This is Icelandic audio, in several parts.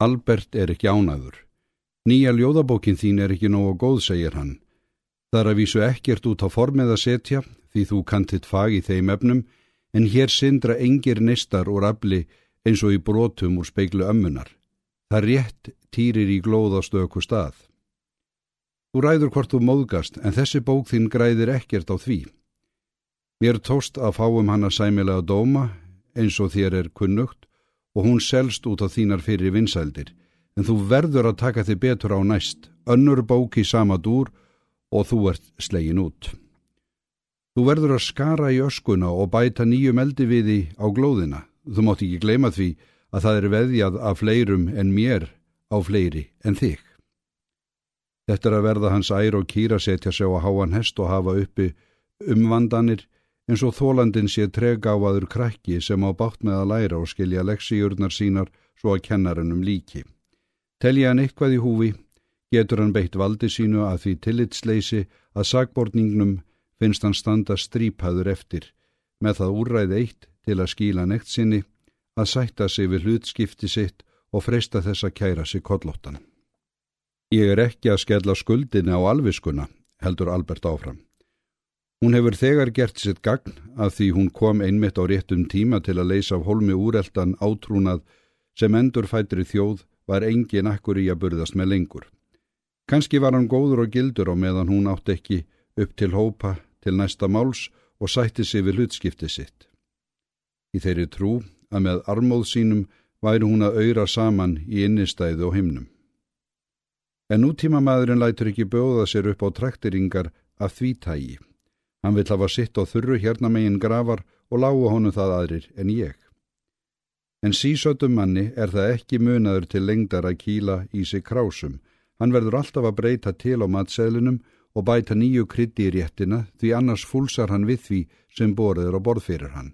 Albert er ekki ánaður. Nýja ljóðabókin þín er ekki nógu góð, segir hann. Það er að vísu ekkert út á formið að setja, því þú kantitt fag í þeim efnum, en hér syndra engir neistar úr afli eins og í brotum úr speiklu ömmunar. Það rétt týrir í glóðastöku stað. Þú ræður hvort þú móðgast, en þessi bók þín græðir ekkert á því. Mér tóst að fáum hann að sæmilega dóma, eins og þér er kunnugt, og hún selst út á þínar fyrir vinsældir, en þú verður að taka þig betur á næst, önnur bók í sama dúr og þú ert slegin út. Þú verður að skara í öskuna og bæta nýjum eldi við því á glóðina. Þú mátt ekki gleyma því að það er veðjað af fleirum en mér á fleiri en þig. Þetta er að verða hans ær og kýra setja sig á háan hest og hafa uppi umvandanir eins og þólandin sé tregáfaður krakki sem á bátt með að læra og skilja leksíurnar sínar svo að kennarinnum líki. Telja hann eitthvað í húfi, getur hann beitt valdi sínu að því tillitsleysi að sagbortningnum finnst hann standa strípaður eftir, með það úrræð eitt til að skíla nekt sinni, að sætta sig við hlutskipti sitt og freysta þess að kæra sig kollóttan. Ég er ekki að skella skuldinni á alviskuna, heldur Albert áfram. Hún hefur þegar gert sitt gagn að því hún kom einmitt á réttum tíma til að leysa af holmi úreldan átrúnað sem endur fættri þjóð var engin akkur í að burðast með lengur. Kanski var hann góður og gildur og meðan hún átt ekki upp til hópa til næsta máls og sætti sig við hlutskipti sitt. Í þeirri trú að með armóð sínum væri hún að auðra saman í innistæðu og himnum. En nútíma maðurinn lætur ekki bjóða sér upp á traktiringar af því tægi. Hann vill hafa sitt á þurru hérna megin gravar og lágu honum það aðrir en ég. En sísötum manni er það ekki munaður til lengdar að kýla í sig krásum. Hann verður alltaf að breyta til á matseðlunum og bæta nýju krytti í réttina því annars fúlsar hann við því sem borður á borð fyrir hann.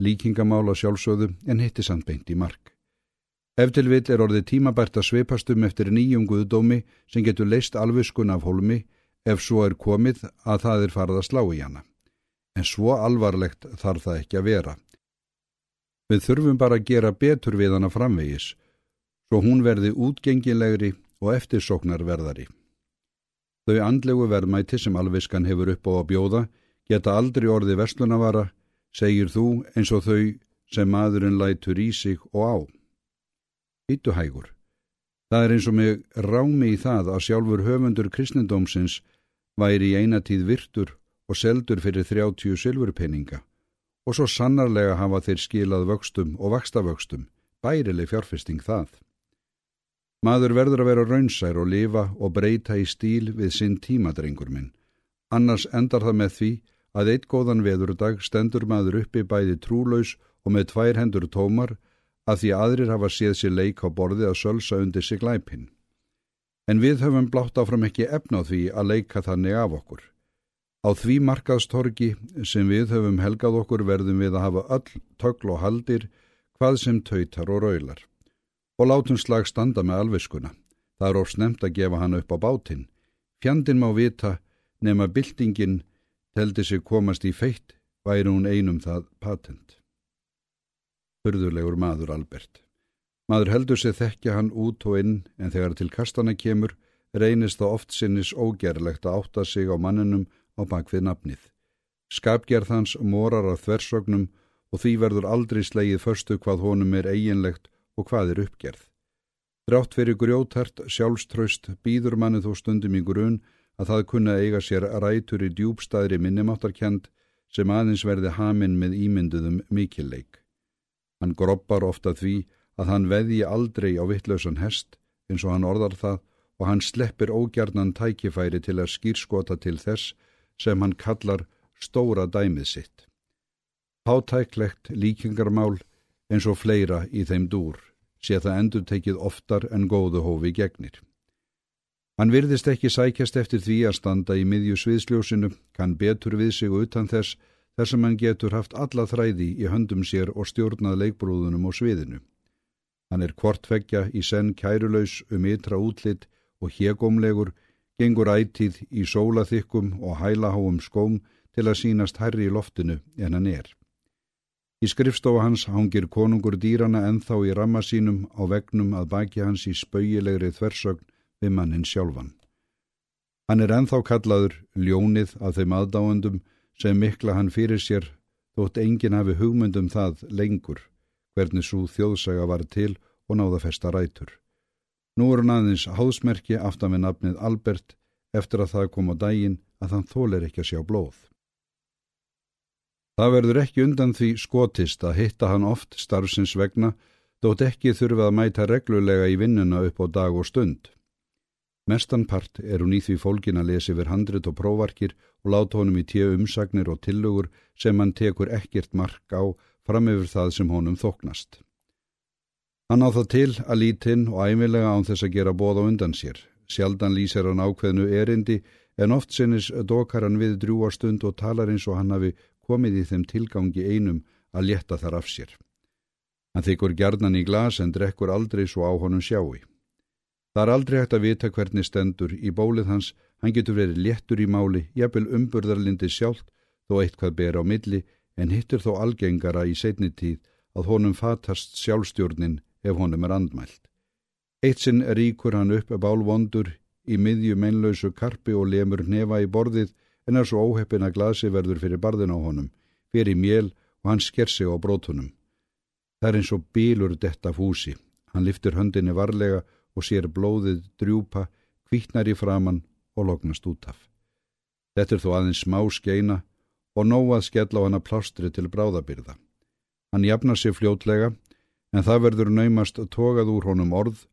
Líkingamála sjálfsögðu en hitti samt beint í mark. Eftir vil er orðið tímabært að sveipastum eftir nýjum guðdómi sem getur leist alviskun af holmi ef svo er komið að það er farið að slá í hana. En svo alvarlegt þarf það ekki að vera. Við þurfum bara að gera betur við hana framvegis, svo hún verði útgengilegri og eftirsóknarverðari. Þau andlegu verðmæti sem alviskan hefur upp á að bjóða geta aldrei orði verslunavara, segir þú eins og þau sem maðurinn lætur í sig og á. Ítu hægur. Það er eins og mig rámi í það að sjálfur höfundur kristendómsins væri í einatíð virtur og seldur fyrir 30 sylfurpenninga og svo sannarlega hafa þeir skilað vöxtum og vakstavöxtum, bærileg fjárfesting það. Maður verður að vera raunsær og lifa og breyta í stíl við sinn tímadrengur minn. Annars endar það með því að eitt góðan veðurdag stendur maður uppi bæði trúlaus og með tvær hendur tómar að því aðrir hafa séð sér leik á borði að sölsa undir sig glæpinn. En við höfum blátt áfram ekki efna á því að leika þannig af okkur. Á því markaðstorgi sem við höfum helgað okkur verðum við að hafa öll tögl og haldir hvað sem tautar og raular. Og látum slag standa með alviskuna. Það er of snemt að gefa hann upp á bátinn. Fjandin má vita nema byltingin teldi sig komast í feitt væri hún einum það patent. Hörðulegur maður Albert. Maður heldur sig þekkja hann út og inn en þegar til kastana kemur reynist það oft sinnis ógerlegt að átta sig á manninum á bakvið nafnið. Skapgerð hans morar af þversögnum og því verður aldrei slegið förstu hvað honum er eiginlegt og hvað er uppgerð. Drátt fyrir grjótart, sjálfströst, býður manni þó stundum í grun að það kunna eiga sér rætur í djúbstæðri minnumáttarkend sem aðeins verði haminn með ímynduðum mikilleik. Hann groppar ofta því að hann veði aldrei á vittlausan hest eins og hann orðar það og hann sleppir ógjarnan tækifæri til að skýrskota til þess sem hann kallar stóra dæmið sitt. Hátæklegt líkingarmál eins og fleira í þeim dúr sé það endur tekið oftar en góðu hófi gegnir. Hann virðist ekki sækjast eftir því að standa í miðju sviðsljósinu, kann betur við sig utan þess þar sem hann getur haft alla þræði í höndum sér og stjórnað leikbrúðunum og sviðinu. Hann er kvortveggja í senn kærulaus um ytra útlitt og hégómlegur, gengur ætið í sólaþykkum og hælaháum skóm til að sínast herri í loftinu en hann er. Í skrifstofa hans hangir konungur dýrana enþá í ramma sínum á vegnum að baki hans í spauilegri þversögn við mannin sjálfan. Hann er enþá kallaður ljónið af þeim aðdáendum sem mikla hann fyrir sér þótt enginn hafi hugmyndum það lengur hvernig svo þjóðsaga var til og náða festa rætur. Nú er hann aðeins háðsmerki aftan við nafnið Albert eftir að það kom á daginn að hann þóler ekki að sjá blóð. Það verður ekki undan því skotist að hitta hann oft starfsins vegna, þótt ekki þurfa að mæta reglulega í vinnuna upp á dag og stund. Mestanpart er hún í því fólkin að lesi ver handrit og prófarkir og láta honum í tíu umsagnir og tillögur sem hann tekur ekkert mark á fram yfir það sem honum þoknast. Hann á það til að lítinn og æmilega án þess að gera bóð á undan sér. Sjaldan lýsir hann ákveðnu erindi en oft sinnis dokar hann við drjúastund og talar eins og hann hafi komið í þeim tilgangi einum að létta þar af sér. Hann þykkur gerðnan í glas en drekkur aldrei svo á honum sjáu. Það er aldrei hægt að vita hvernig stendur í bólið hans, hann getur verið léttur í máli, jafnvel umburðarlindi sjálft þó eitthvað ber á milli en hittur þó algengara í setni tíð að honum fatast sjálfstjórnin ef honum er andmælt. Eitt sinn ríkur hann upp bálvondur í miðju meinlausu karpi og lemur nefa í borðið en er svo óheppin að glasi verður fyrir barðin á honum, fyrir mjöl og hann sker sig á brótunum. Það er eins og bílur detta fúsi. Hann liftir höndinni varlega og sér blóðið drjúpa, kvítnar í framann og lognast út af. Þetta er þó aðeins smá skeina og nóað skella á hana plástri til bráðabyrða. Hann jafnar sig fljótlega en það verður naumast tókað úr honum orð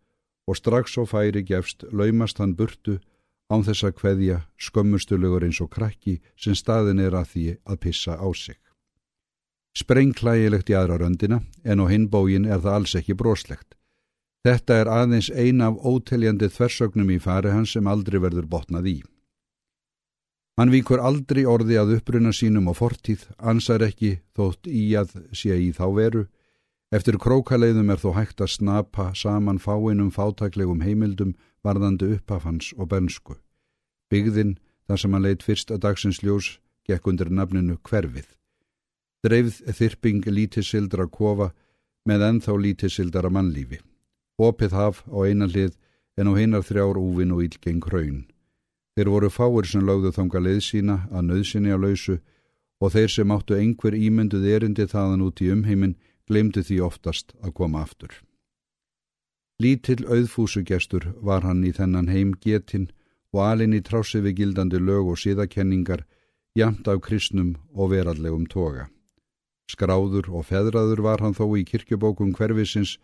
og strax og færi gefst laumast hann burtu án þess að hveðja skömmustulugur eins og krakki sem staðin er að því að pissa á sig. Sprengklægilegt í aðra röndina en á hinbógin er það alls ekki broslegt. Þetta er aðeins ein af óteljandi þversögnum í fari hans sem aldrei verður botnað í. Hann víkur aldrei orði að uppruna sínum og fortíð, ansar ekki þótt í að sé í þá veru. Eftir krókaleiðum er þó hægt að snapa saman fáinum fátaklegum heimildum varðandi upphafans og bensku. Byggðinn, þar sem hann leitt fyrst að dagsins ljós, gekk undir nafninu Hverfið. Dreifð þyrping lítisildra kofa með ennþá lítisildara mannlífi. Opið haf á einan hlið en á hinnar þrjár úvin og ílgeng hraun. Þeir voru fáir sem lögðu þanga leið sína að nöðsynni á lausu og þeir sem áttu einhver ímynduð erindi þaðan út í umheimin glemdi því oftast að koma aftur. Lítill auðfúsugestur var hann í þennan heim getinn og alin í trási við gildandi lög og síðakenningar, jamt af kristnum og verallegum toga. Skráður og feðraður var hann þó í kirkjubókum hverfisins,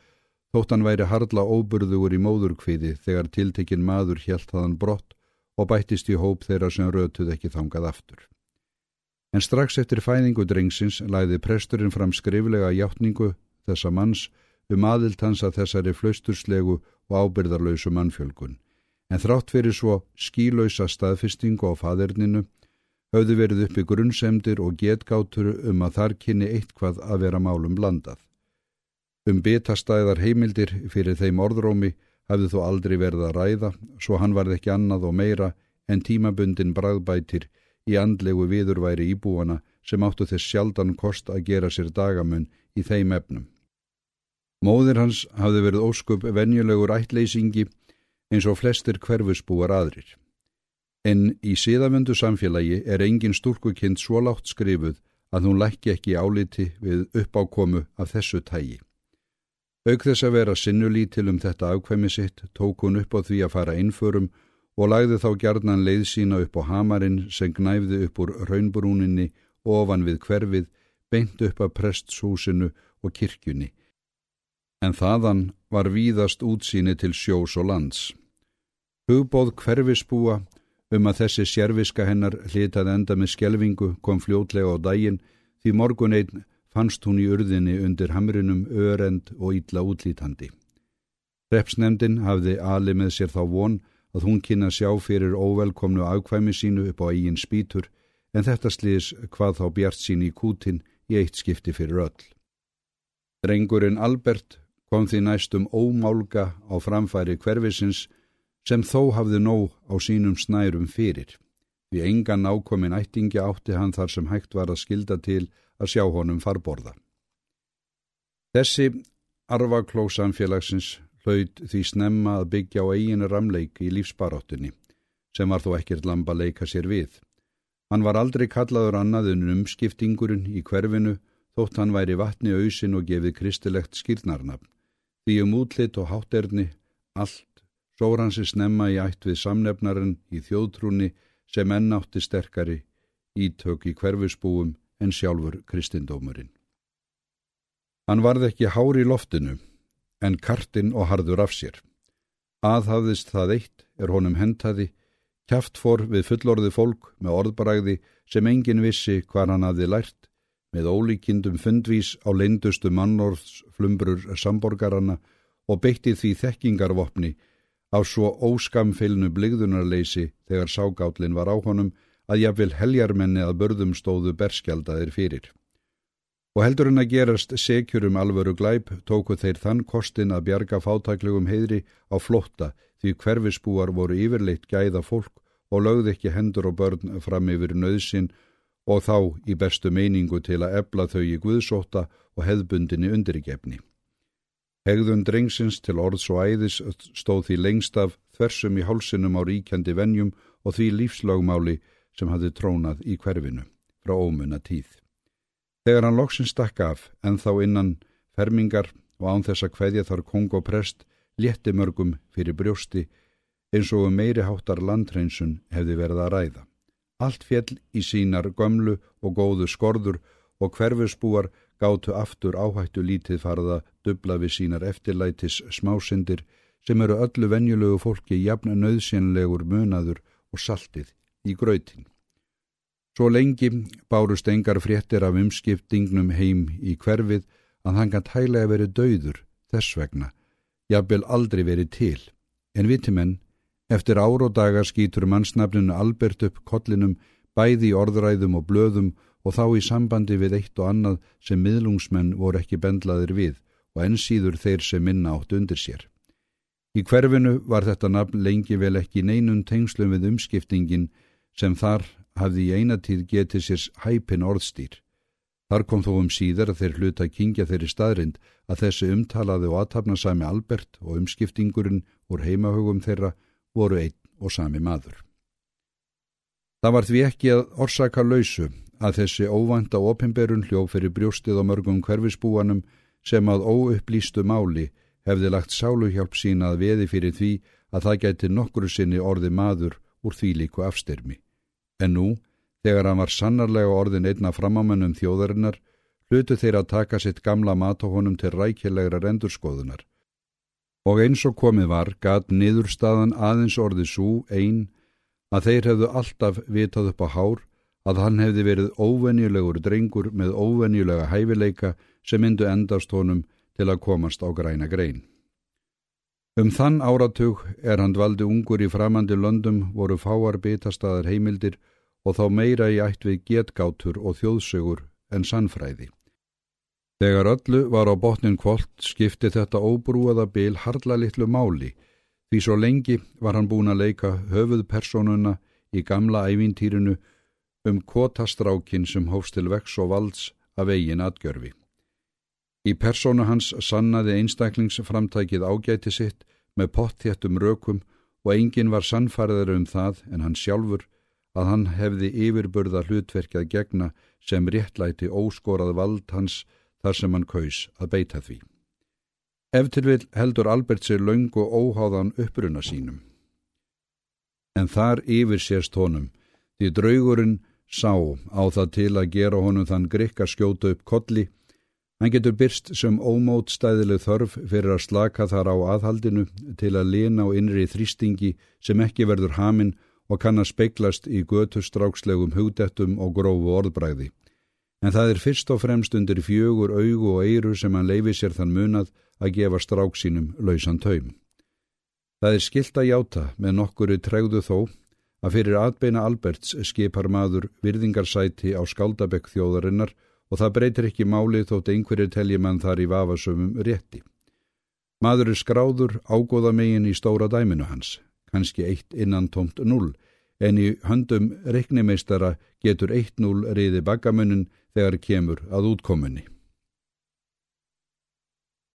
þótt hann væri hardla óburðugur í móðurkviði þegar tiltekinn maður hjælt þaðan brott og bættist í hóp þeirra sem rötuð ekki þangað aftur. En strax eftir fæðingu drengsins læði presturinn fram skriflega hjáttningu þessa manns um aðilt hans að þessari flausturslegu og ábyrðarlausu mannfjölgun, en þrátt fyrir svo skílausa staðfestingu á faderninu höfðu verið uppi grunnsemdir og getgátur um að þar kynni eitthvað að vera málum blandað. Um bitastæðar heimildir fyrir þeim orðrómi hafði þó aldrei verið að ræða, svo hann varð ekki annað og meira en tímabundin bræðbætir í andlegu viðurværi íbúana sem áttu þess sjaldan kost að gera sér dagamun í þeim efnum. Móðir hans hafði verið óskup venjulegur ættleysingi eins og flestir hverfusbúar aðrir. En í síðavöndu samfélagi er engin stúrkukind svo látt skrifuð að hún lækki ekki áliti við uppákomu af þessu tægi. Auk þess að vera sinnulítil um þetta afkvæmi sitt tók hún upp á því að fara einförum og lagði þá gjarnan leið sína upp á hamarinn sem gnæfði upp úr raunbrúninni ofan við hverfið, beint upp að prestshúsinu og kirkjunni en þaðan var víðast útsýni til sjós og lands. Hugbóð hverfisbúa um að þessi sérviska hennar hlitað enda með skjelvingu kom fljótlega á daginn því morgun einn fannst hún í urðinni undir hamrinum örend og ítla útlítandi. Repsnemdin hafði ali með sér þá von að hún kynna sjá fyrir óvelkomnu afkvæmi sínu upp á eigin spítur en þetta slís hvað þá bjart sín í kútin í eitt skipti fyrir öll. Drengurinn Albert kom því næstum ómálga á framfæri hverfisins sem þó hafði nóg á sínum snærum fyrir. Því engan ákomin ættingi átti hann þar sem hægt var að skilda til að sjá honum farborða. Þessi arvakló samfélagsins hlaut því snemma að byggja á eiginu ramleik í lífsbaráttunni, sem var þó ekkert lamba leika sér við. Hann var aldrei kallaður annað en umskiptingurinn í hverfinu, þótt hann væri vatni auðsin og gefið kristilegt skýrnarnafn. Því um útlitt og hátterni, allt, sór hansi snemma í ætt við samnefnarinn í þjóðtrúni sem ennátti sterkari ítök í hverfusbúum en sjálfur kristindómurinn. Hann varð ekki hár í loftinu, en kartinn og harður af sér. Aðhafðist það eitt er honum hentaði, kæft fór við fullorði fólk með orðbræði sem engin vissi hvar hann hafði lært, með ólíkindum fundvís á leindustu mannorðsflumbrur samborgarana og beitti því þekkingarvopni á svo óskamfilnu bligðunarleysi þegar ságállin var á honum að jafnvel heljarmenni að börðum stóðu berskjaldaðir fyrir og heldur en að gerast sekjur um alvöru glæp tóku þeir þann kostin að bjarga fátæklegum heidri á flotta því hverfisbúar voru yfirleitt gæða fólk og lögði ekki hendur og börn fram yfir nöðsin og þá í bestu meiningu til að ebla þau í guðsóta og hefðbundinni undirigefni. Hegðun drengsins til orðs og æðis stóð því lengst af þversum í hálsinum á ríkjandi venjum og því lífslögmáli sem hafði trónað í hverfinu frá ómunna tíð. Þegar hann loksinn stakk af, en þá innan fermingar og án þess að hveðja þar kong og prest, létti mörgum fyrir brjósti, eins og um meiri háttar landreinsun hefði verið að ræða. Allt fjell í sínar gömlu og góðu skorður og hverfusbúar gátu aftur áhættu lítið farða dubla við sínar eftirlætis smásindir sem eru öllu venjulegu fólki jafna nöðsynlegur munaður og saltið í gröytin. Svo lengi bárust engar fréttir af umskiptingnum heim í hverfið að hann kann tælega verið dauður þess vegna, jafnvel aldrei verið til. En vitimenn, eftir ár og dagar skýtur mannsnafninu Albert upp kollinum bæði í orðræðum og blöðum og þá í sambandi við eitt og annað sem miðlungsmenn voru ekki bendlaðir við og ensýður þeir sem minna átt undir sér. Í hverfinu var þetta nafn lengi vel ekki neinun tengslum við umskiptingin sem þar hafði í einatíð getið sér hæpin orðstýr. Þar kom þó um síðar að þeir hluta að kingja þeirri staðrind að þessi umtalaði og aðtapna sami Albert og umskiptingurinn úr heimahögum þeirra voru einn og sami maður. Það var því ekki að orsaka lausu að þessi óvænta opimberun hljóf fyrir brjóstið og mörgum hverfisbúanum sem að óupplýstu máli hefði lagt sáluhjálp sína að veði fyrir því að það gæti nokkru sinni orði maður úr því líku afstyrmi. En nú, þegar hann var sannarlega orðin einna framámennum þjóðarinnar, hlutu þeir að taka sitt gamla mat á honum til rækilegra rendurskoðunar. Og eins og komið var, gat niðurstaðan aðeins orði svo einn að þeir hefðu alltaf vitað upp á hár að hann hefði verið óvenjulegur drengur með óvenjulega hæfileika sem myndu endast honum til að komast á græna grein. Um þann áratug er hann dvaldi ungur í framandi löndum voru fáar betastaðar heimildir og þá meira í ætt við getgátur og þjóðsögur en sannfræði. Þegar öllu var á botnin kvöld skipti þetta óbrúaða bil hardla litlu máli því svo lengi var hann búin að leika höfuðpersonuna í gamla ævintýrinu um kotastrákin sem hófst til vex og valds af eigin atgjörfi. Í persónu hans sannaði einstaklingsframtækið ágæti sitt með pottjættum rökum og engin var sannfærðar um það en hann sjálfur að hann hefði yfirburða hlutverkjað gegna sem réttlæti óskorað vald hans þar sem hann kaus að beita því. Eftirvill heldur Albert sér laung og óháðan uppruna sínum. En þar yfir sérst honum, því draugurinn sá á það til að gera honum þann grikka skjóta upp kolli, hann getur byrst sem ómótstæðileg þörf fyrir að slaka þar á aðhaldinu til að lena á innri þrýstingi sem ekki verður haminn og kann að speiklast í götustrákslegum hugdettum og grófu orðbræði. En það er fyrst og fremst undir fjögur augu og eiru sem hann leifi sér þann munað að gefa strák sínum lausan taum. Það er skilt að játa með nokkuru tregðu þó að fyrir atbeina Alberts skipar maður virðingarsæti á skaldabekk þjóðarinnar og það breytir ekki máli þótt einhverju telji mann þar í vafasöfum rétti. Maður er skráður ágóða megin í stóra dæminu hans, kannski eitt innan tómt null, en í höndum reiknimeistara getur eitt null riði bagamunnin þegar kemur að útkomunni.